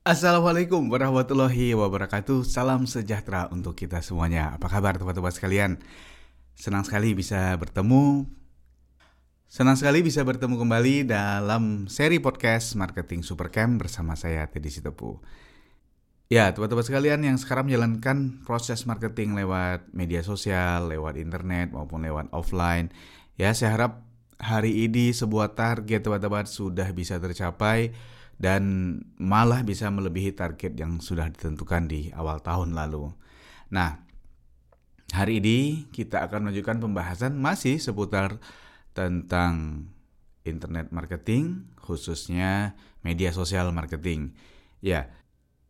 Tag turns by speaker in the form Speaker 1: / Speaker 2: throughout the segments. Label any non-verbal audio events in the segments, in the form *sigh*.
Speaker 1: Assalamualaikum warahmatullahi wabarakatuh. Salam sejahtera untuk kita semuanya. Apa kabar teman-teman sekalian? Senang sekali bisa bertemu. Senang sekali bisa bertemu kembali dalam seri podcast Marketing Supercamp bersama saya Teddy Sitepu. Ya, teman-teman sekalian yang sekarang menjalankan proses marketing lewat media sosial, lewat internet maupun lewat offline, ya saya harap hari ini sebuah target teman-teman sudah bisa tercapai dan malah bisa melebihi target yang sudah ditentukan di awal tahun lalu. Nah, hari ini kita akan menunjukkan pembahasan masih seputar tentang internet marketing, khususnya media sosial marketing. Ya,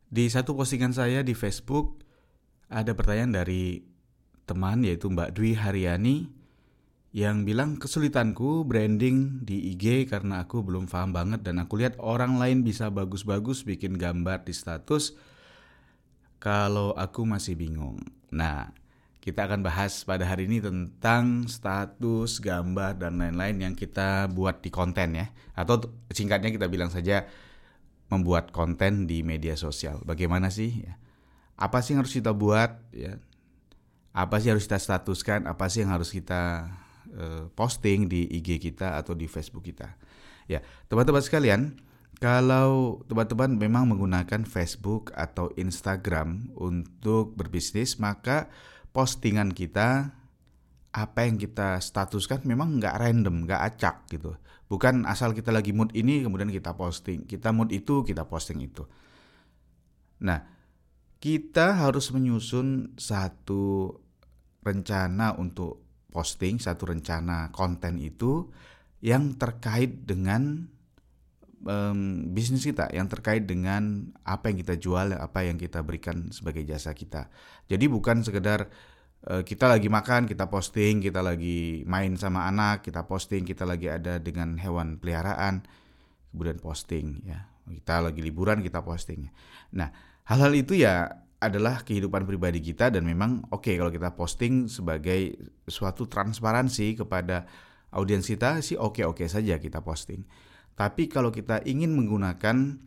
Speaker 1: di satu postingan saya di Facebook ada pertanyaan dari teman yaitu Mbak Dwi Haryani yang bilang kesulitanku branding di IG karena aku belum paham banget dan aku lihat orang lain bisa bagus-bagus bikin gambar di status kalau aku masih bingung. Nah, kita akan bahas pada hari ini tentang status, gambar dan lain-lain yang kita buat di konten ya. Atau singkatnya kita bilang saja membuat konten di media sosial. Bagaimana sih ya? Apa sih yang harus kita buat ya? Apa sih yang harus kita statuskan? Apa sih yang harus kita Eh, posting di IG kita atau di Facebook kita. Ya, teman-teman sekalian, kalau teman-teman memang menggunakan Facebook atau Instagram untuk berbisnis, maka postingan kita apa yang kita statuskan memang nggak random, nggak acak gitu. Bukan asal kita lagi mood ini kemudian kita posting, kita mood itu kita posting itu. Nah, kita harus menyusun satu rencana untuk posting satu rencana konten itu yang terkait dengan um, bisnis kita, yang terkait dengan apa yang kita jual, apa yang kita berikan sebagai jasa kita. Jadi bukan sekedar uh, kita lagi makan, kita posting, kita lagi main sama anak, kita posting, kita lagi ada dengan hewan peliharaan, kemudian posting ya. Kita lagi liburan, kita posting. Nah, hal-hal itu ya adalah kehidupan pribadi kita dan memang oke okay, kalau kita posting sebagai suatu transparansi kepada audiens kita sih oke-oke saja kita posting. Tapi kalau kita ingin menggunakan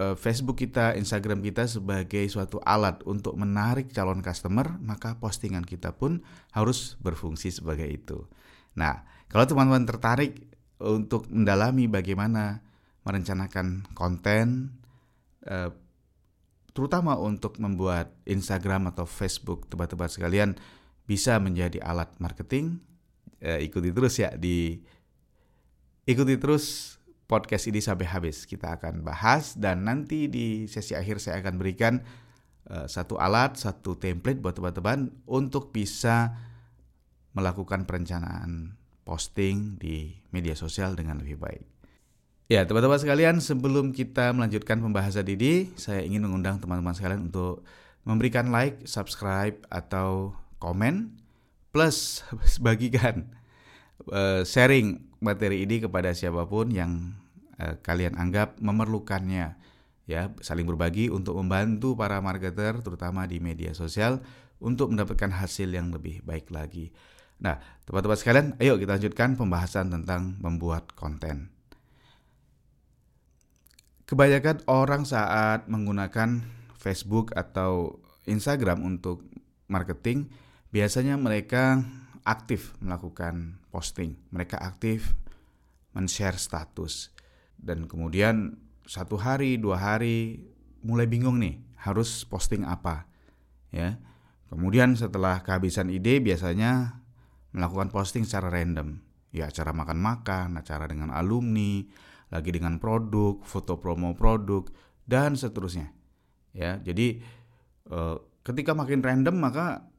Speaker 1: uh, Facebook kita, Instagram kita sebagai suatu alat untuk menarik calon customer, maka postingan kita pun harus berfungsi sebagai itu. Nah, kalau teman-teman tertarik untuk mendalami bagaimana merencanakan konten uh, terutama untuk membuat Instagram atau Facebook teman-teman sekalian bisa menjadi alat marketing eh, ikuti terus ya di ikuti terus podcast ini sampai habis kita akan bahas dan nanti di sesi akhir saya akan berikan eh, satu alat satu template buat teman-teman untuk bisa melakukan perencanaan posting di media sosial dengan lebih baik. Ya, teman-teman sekalian, sebelum kita melanjutkan pembahasan ini, saya ingin mengundang teman-teman sekalian untuk memberikan like, subscribe, atau komen, plus *laughs* bagikan uh, sharing materi ini kepada siapa pun yang uh, kalian anggap memerlukannya. Ya, saling berbagi untuk membantu para marketer, terutama di media sosial, untuk mendapatkan hasil yang lebih baik lagi. Nah, teman-teman sekalian, ayo kita lanjutkan pembahasan tentang membuat konten. Kebanyakan orang saat menggunakan Facebook atau Instagram untuk marketing, biasanya mereka aktif melakukan posting. Mereka aktif men-share status. Dan kemudian satu hari, dua hari mulai bingung nih, harus posting apa. Ya. Kemudian setelah kehabisan ide biasanya melakukan posting secara random. Ya, acara makan-makan, acara dengan alumni, lagi dengan produk, foto promo produk dan seterusnya. Ya, jadi eh, ketika makin random maka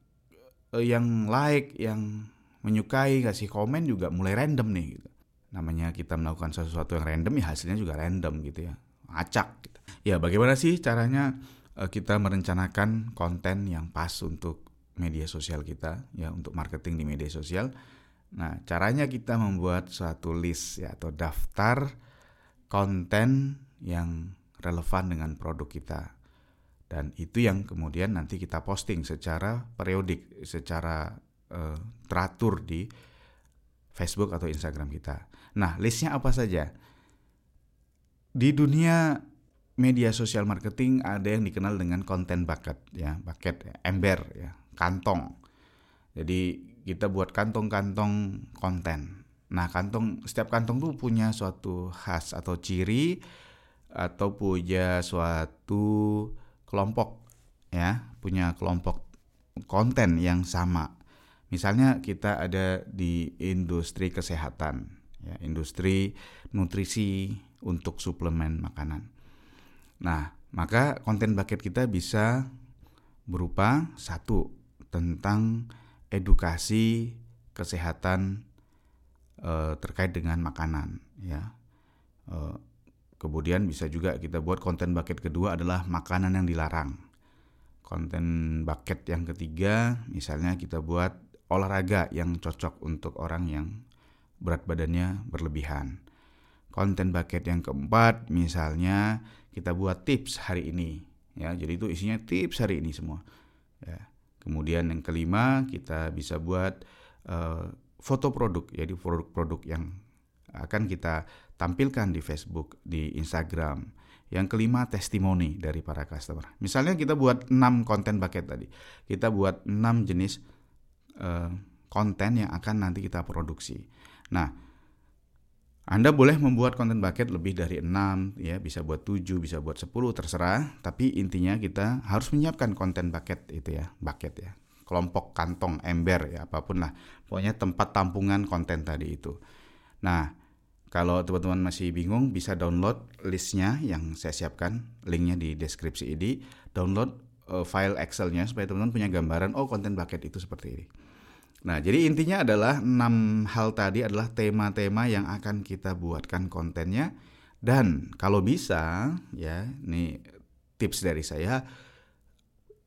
Speaker 1: eh, yang like, yang menyukai, kasih komen juga mulai random nih. Gitu. Namanya kita melakukan sesuatu yang random ya hasilnya juga random gitu ya, acak. Gitu. Ya bagaimana sih caranya eh, kita merencanakan konten yang pas untuk media sosial kita ya untuk marketing di media sosial. Nah, caranya kita membuat suatu list ya atau daftar konten yang relevan dengan produk kita. Dan itu yang kemudian nanti kita posting secara periodik, secara uh, teratur di Facebook atau Instagram kita. Nah, listnya apa saja? Di dunia media sosial marketing ada yang dikenal dengan konten bucket ya, bucket ya, ember ya, kantong. Jadi kita buat kantong-kantong konten. Nah, kantong setiap kantong tuh punya suatu khas atau ciri atau punya suatu kelompok ya, punya kelompok konten yang sama. Misalnya kita ada di industri kesehatan, ya, industri nutrisi untuk suplemen makanan. Nah, maka konten bucket kita bisa berupa satu tentang edukasi kesehatan e, terkait dengan makanan, ya. E, kemudian bisa juga kita buat konten bucket kedua adalah makanan yang dilarang. Konten bucket yang ketiga, misalnya kita buat olahraga yang cocok untuk orang yang berat badannya berlebihan. Konten bucket yang keempat misalnya kita buat tips hari ini ya. Jadi itu isinya tips hari ini semua. Ya. Kemudian yang kelima kita bisa buat uh, foto produk jadi produk-produk yang akan kita tampilkan di Facebook, di Instagram. Yang kelima testimoni dari para customer. Misalnya kita buat 6 konten bucket tadi. Kita buat 6 jenis Eh, konten yang akan nanti kita produksi. Nah, Anda boleh membuat konten bucket lebih dari 6 ya, bisa buat 7, bisa buat 10 terserah, tapi intinya kita harus menyiapkan konten bucket itu ya, bucket ya. Kelompok kantong, ember ya, apa pun lah. Pokoknya tempat tampungan konten tadi itu. Nah, kalau teman-teman masih bingung bisa download listnya yang saya siapkan, linknya di deskripsi ini. Download uh, file Excelnya supaya teman-teman punya gambaran oh konten bucket itu seperti ini. Nah, jadi intinya adalah enam hal tadi adalah tema-tema yang akan kita buatkan kontennya dan kalau bisa ya, ini tips dari saya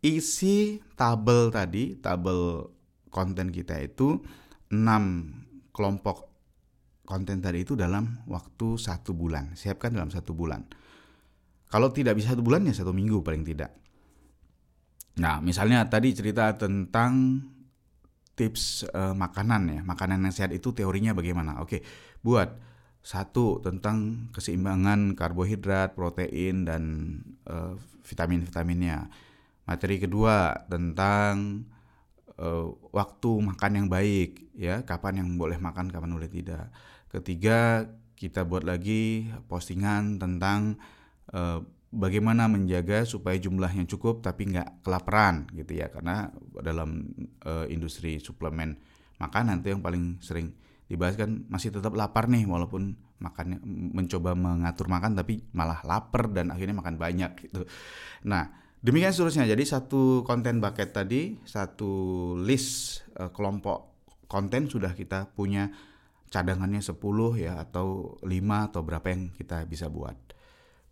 Speaker 1: isi tabel tadi, tabel konten kita itu enam kelompok konten tadi itu dalam waktu satu bulan. Siapkan dalam satu bulan. Kalau tidak bisa satu bulan ya satu minggu paling tidak. Nah, misalnya tadi cerita tentang tips uh, makanan ya, makanan yang sehat itu teorinya bagaimana? Oke, buat satu tentang keseimbangan karbohidrat, protein dan uh, vitamin-vitaminnya. Materi kedua tentang uh, waktu makan yang baik, ya, kapan yang boleh makan, kapan boleh tidak. Ketiga, kita buat lagi postingan tentang uh, bagaimana menjaga supaya jumlahnya cukup tapi nggak kelaparan gitu ya karena dalam uh, industri suplemen makanan itu yang paling sering dibahas kan masih tetap lapar nih walaupun makannya mencoba mengatur makan tapi malah lapar dan akhirnya makan banyak gitu. Nah, demikian seterusnya. Jadi satu konten bucket tadi, satu list uh, kelompok konten sudah kita punya cadangannya 10 ya atau 5 atau berapa yang kita bisa buat.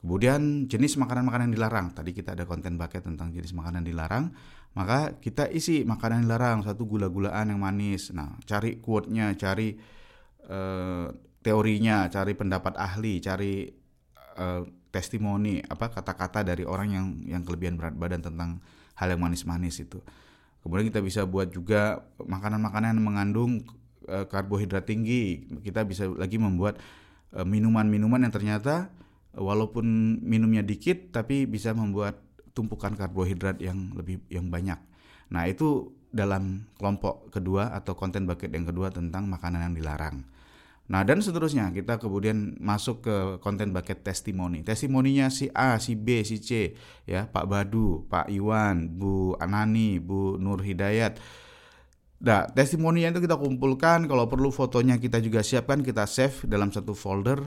Speaker 1: Kemudian jenis makanan-makanan dilarang. Tadi kita ada konten bucket tentang jenis makanan dilarang. Maka kita isi makanan dilarang. Satu gula-gulaan yang manis. Nah, cari quote-nya, cari uh, teorinya, cari pendapat ahli, cari uh, testimoni, apa kata-kata dari orang yang yang kelebihan berat badan tentang hal yang manis-manis itu. Kemudian kita bisa buat juga makanan-makanan yang mengandung uh, karbohidrat tinggi. Kita bisa lagi membuat minuman-minuman yang ternyata walaupun minumnya dikit tapi bisa membuat tumpukan karbohidrat yang lebih yang banyak. Nah, itu dalam kelompok kedua atau konten bucket yang kedua tentang makanan yang dilarang. Nah, dan seterusnya kita kemudian masuk ke konten bucket testimoni. Testimoninya si A, si B, si C, ya, Pak Badu, Pak Iwan, Bu Anani, Bu Nur Hidayat. Nah, testimoninya itu kita kumpulkan, kalau perlu fotonya kita juga siapkan, kita save dalam satu folder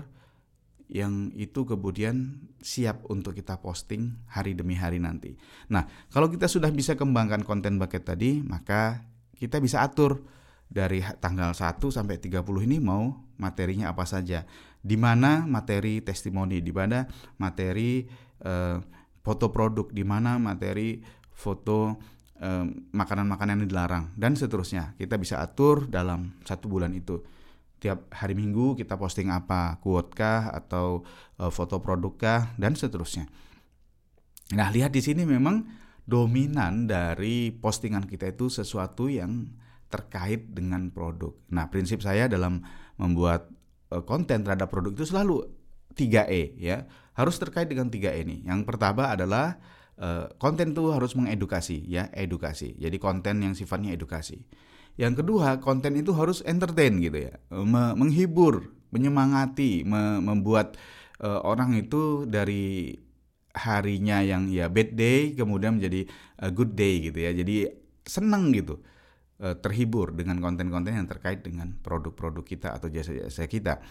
Speaker 1: yang itu kemudian siap untuk kita posting hari demi hari nanti. Nah, kalau kita sudah bisa kembangkan konten bucket tadi, maka kita bisa atur dari tanggal 1 sampai 30 ini mau materinya apa saja. Di mana materi testimoni, di mana materi eh, foto produk, di mana materi foto eh, makanan-makanan yang dilarang dan seterusnya. Kita bisa atur dalam satu bulan itu tiap hari minggu kita posting apa, quote kah atau uh, foto produk kah dan seterusnya. Nah, lihat di sini memang dominan dari postingan kita itu sesuatu yang terkait dengan produk. Nah, prinsip saya dalam membuat uh, konten terhadap produk itu selalu 3E ya. harus terkait dengan tiga ini. Yang pertama adalah uh, konten itu harus mengedukasi ya, edukasi. Jadi konten yang sifatnya edukasi. Yang kedua, konten itu harus entertain gitu ya, menghibur, menyemangati, membuat uh, orang itu dari harinya yang ya bad day kemudian menjadi good day gitu ya. Jadi senang gitu terhibur dengan konten-konten yang terkait dengan produk-produk kita atau jasa-jasa kita.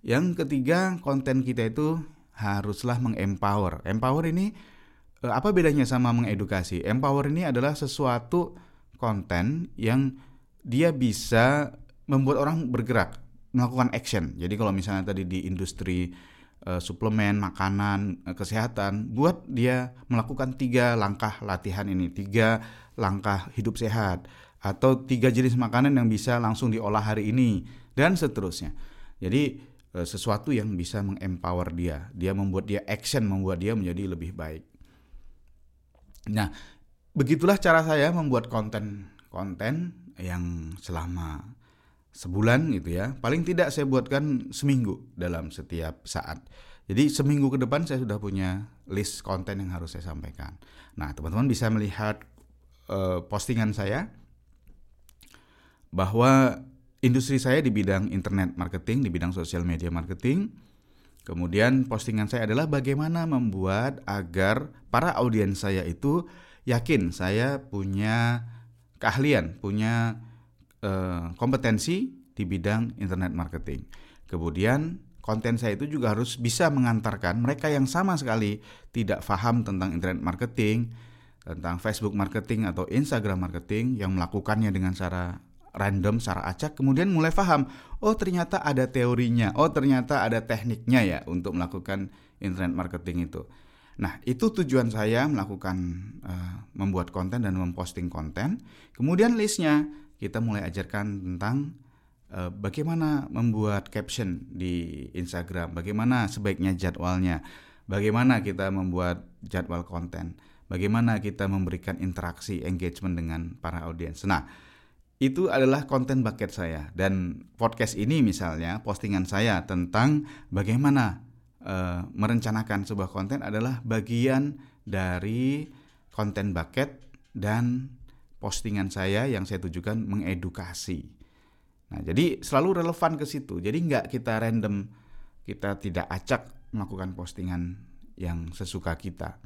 Speaker 1: Yang ketiga, konten kita itu haruslah mengempower. Empower ini uh, apa bedanya sama mengedukasi? Empower ini adalah sesuatu konten yang dia bisa membuat orang bergerak, melakukan action. Jadi kalau misalnya tadi di industri uh, suplemen, makanan, uh, kesehatan, buat dia melakukan tiga langkah latihan ini, tiga langkah hidup sehat, atau tiga jenis makanan yang bisa langsung diolah hari ini, dan seterusnya. Jadi uh, sesuatu yang bisa mengempower dia, dia membuat dia action, membuat dia menjadi lebih baik. Nah, begitulah cara saya membuat konten-konten yang selama sebulan gitu ya. Paling tidak saya buatkan seminggu dalam setiap saat. Jadi seminggu ke depan saya sudah punya list konten yang harus saya sampaikan. Nah, teman-teman bisa melihat uh, postingan saya bahwa industri saya di bidang internet marketing, di bidang sosial media marketing. Kemudian postingan saya adalah bagaimana membuat agar para audiens saya itu yakin saya punya keahlian, punya uh, kompetensi di bidang internet marketing. Kemudian konten saya itu juga harus bisa mengantarkan mereka yang sama sekali tidak paham tentang internet marketing, tentang Facebook marketing atau Instagram marketing yang melakukannya dengan cara random, secara acak, kemudian mulai paham, oh ternyata ada teorinya, oh ternyata ada tekniknya ya untuk melakukan internet marketing itu. Nah, itu tujuan saya melakukan uh, membuat konten dan memposting konten. Kemudian listnya kita mulai ajarkan tentang uh, bagaimana membuat caption di Instagram, bagaimana sebaiknya jadwalnya, bagaimana kita membuat jadwal konten, bagaimana kita memberikan interaksi engagement dengan para audiens. Nah, itu adalah konten bucket saya dan podcast ini misalnya postingan saya tentang bagaimana uh, merencanakan sebuah konten adalah bagian dari konten bucket dan postingan saya yang saya tujukan mengedukasi. Nah, jadi selalu relevan ke situ. Jadi nggak kita random, kita tidak acak melakukan postingan yang sesuka kita.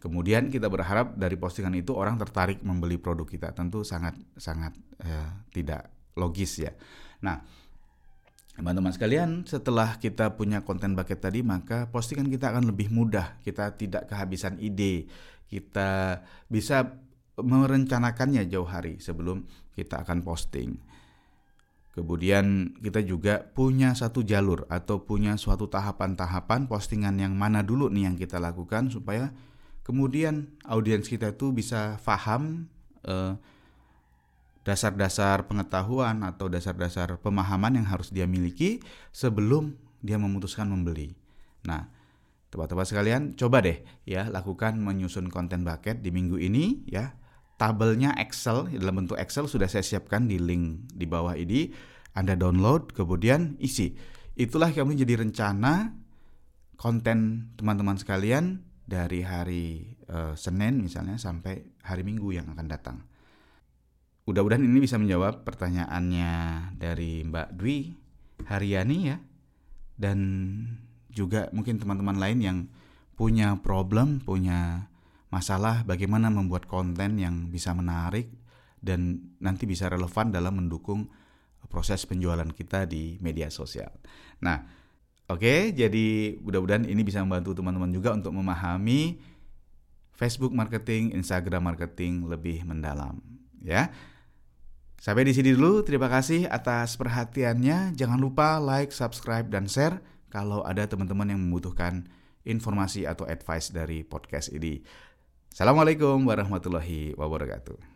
Speaker 1: Kemudian kita berharap dari postingan itu orang tertarik membeli produk kita. Tentu sangat sangat eh, tidak logis ya. Nah, Teman-teman sekalian, setelah kita punya konten bucket tadi, maka postingan kita akan lebih mudah. Kita tidak kehabisan ide. Kita bisa merencanakannya jauh hari sebelum kita akan posting. Kemudian kita juga punya satu jalur atau punya suatu tahapan-tahapan postingan yang mana dulu nih yang kita lakukan supaya kemudian audiens kita itu bisa paham eh, dasar-dasar pengetahuan atau dasar-dasar pemahaman yang harus dia miliki sebelum dia memutuskan membeli. Nah, teman-teman sekalian, coba deh ya lakukan menyusun konten bucket di minggu ini ya. Tabelnya Excel dalam bentuk Excel sudah saya siapkan di link di bawah ini. Anda download kemudian isi. Itulah kami jadi rencana konten teman-teman sekalian dari hari uh, Senin misalnya sampai hari Minggu yang akan datang. Mudah-mudahan ini bisa menjawab pertanyaannya dari Mbak Dwi Haryani ya. Dan juga mungkin teman-teman lain yang punya problem, punya masalah bagaimana membuat konten yang bisa menarik dan nanti bisa relevan dalam mendukung proses penjualan kita di media sosial. Nah, oke, jadi mudah-mudahan ini bisa membantu teman-teman juga untuk memahami Facebook marketing, Instagram marketing lebih mendalam, ya. Sampai di sini dulu. Terima kasih atas perhatiannya. Jangan lupa like, subscribe, dan share kalau ada teman-teman yang membutuhkan informasi atau advice dari podcast ini. Assalamualaikum warahmatullahi wabarakatuh.